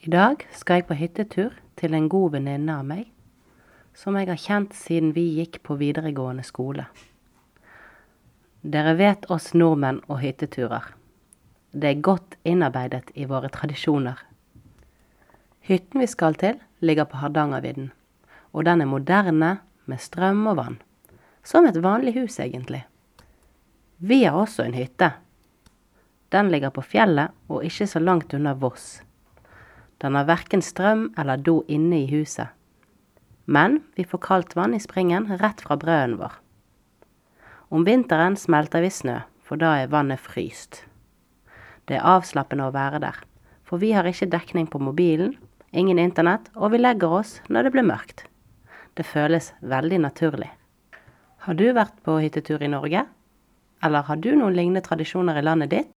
I dag skal jeg på hyttetur til en god venninne av meg, som jeg har kjent siden vi gikk på videregående skole. Dere vet oss nordmenn og hytteturer. Det er godt innarbeidet i våre tradisjoner. Hytten vi skal til, ligger på Hardangervidda, og den er moderne, med strøm og vann. Som et vanlig hus, egentlig. Vi har også en hytte. Den ligger på fjellet og ikke så langt unna Voss. Den har verken strøm eller do inne i huset. Men vi får kaldt vann i springen rett fra brøden vår. Om vinteren smelter vi snø, for da er vannet fryst. Det er avslappende å være der, for vi har ikke dekning på mobilen, ingen internett, og vi legger oss når det blir mørkt. Det føles veldig naturlig. Har du vært på hyttetur i Norge? Eller har du noen lignende tradisjoner i landet ditt?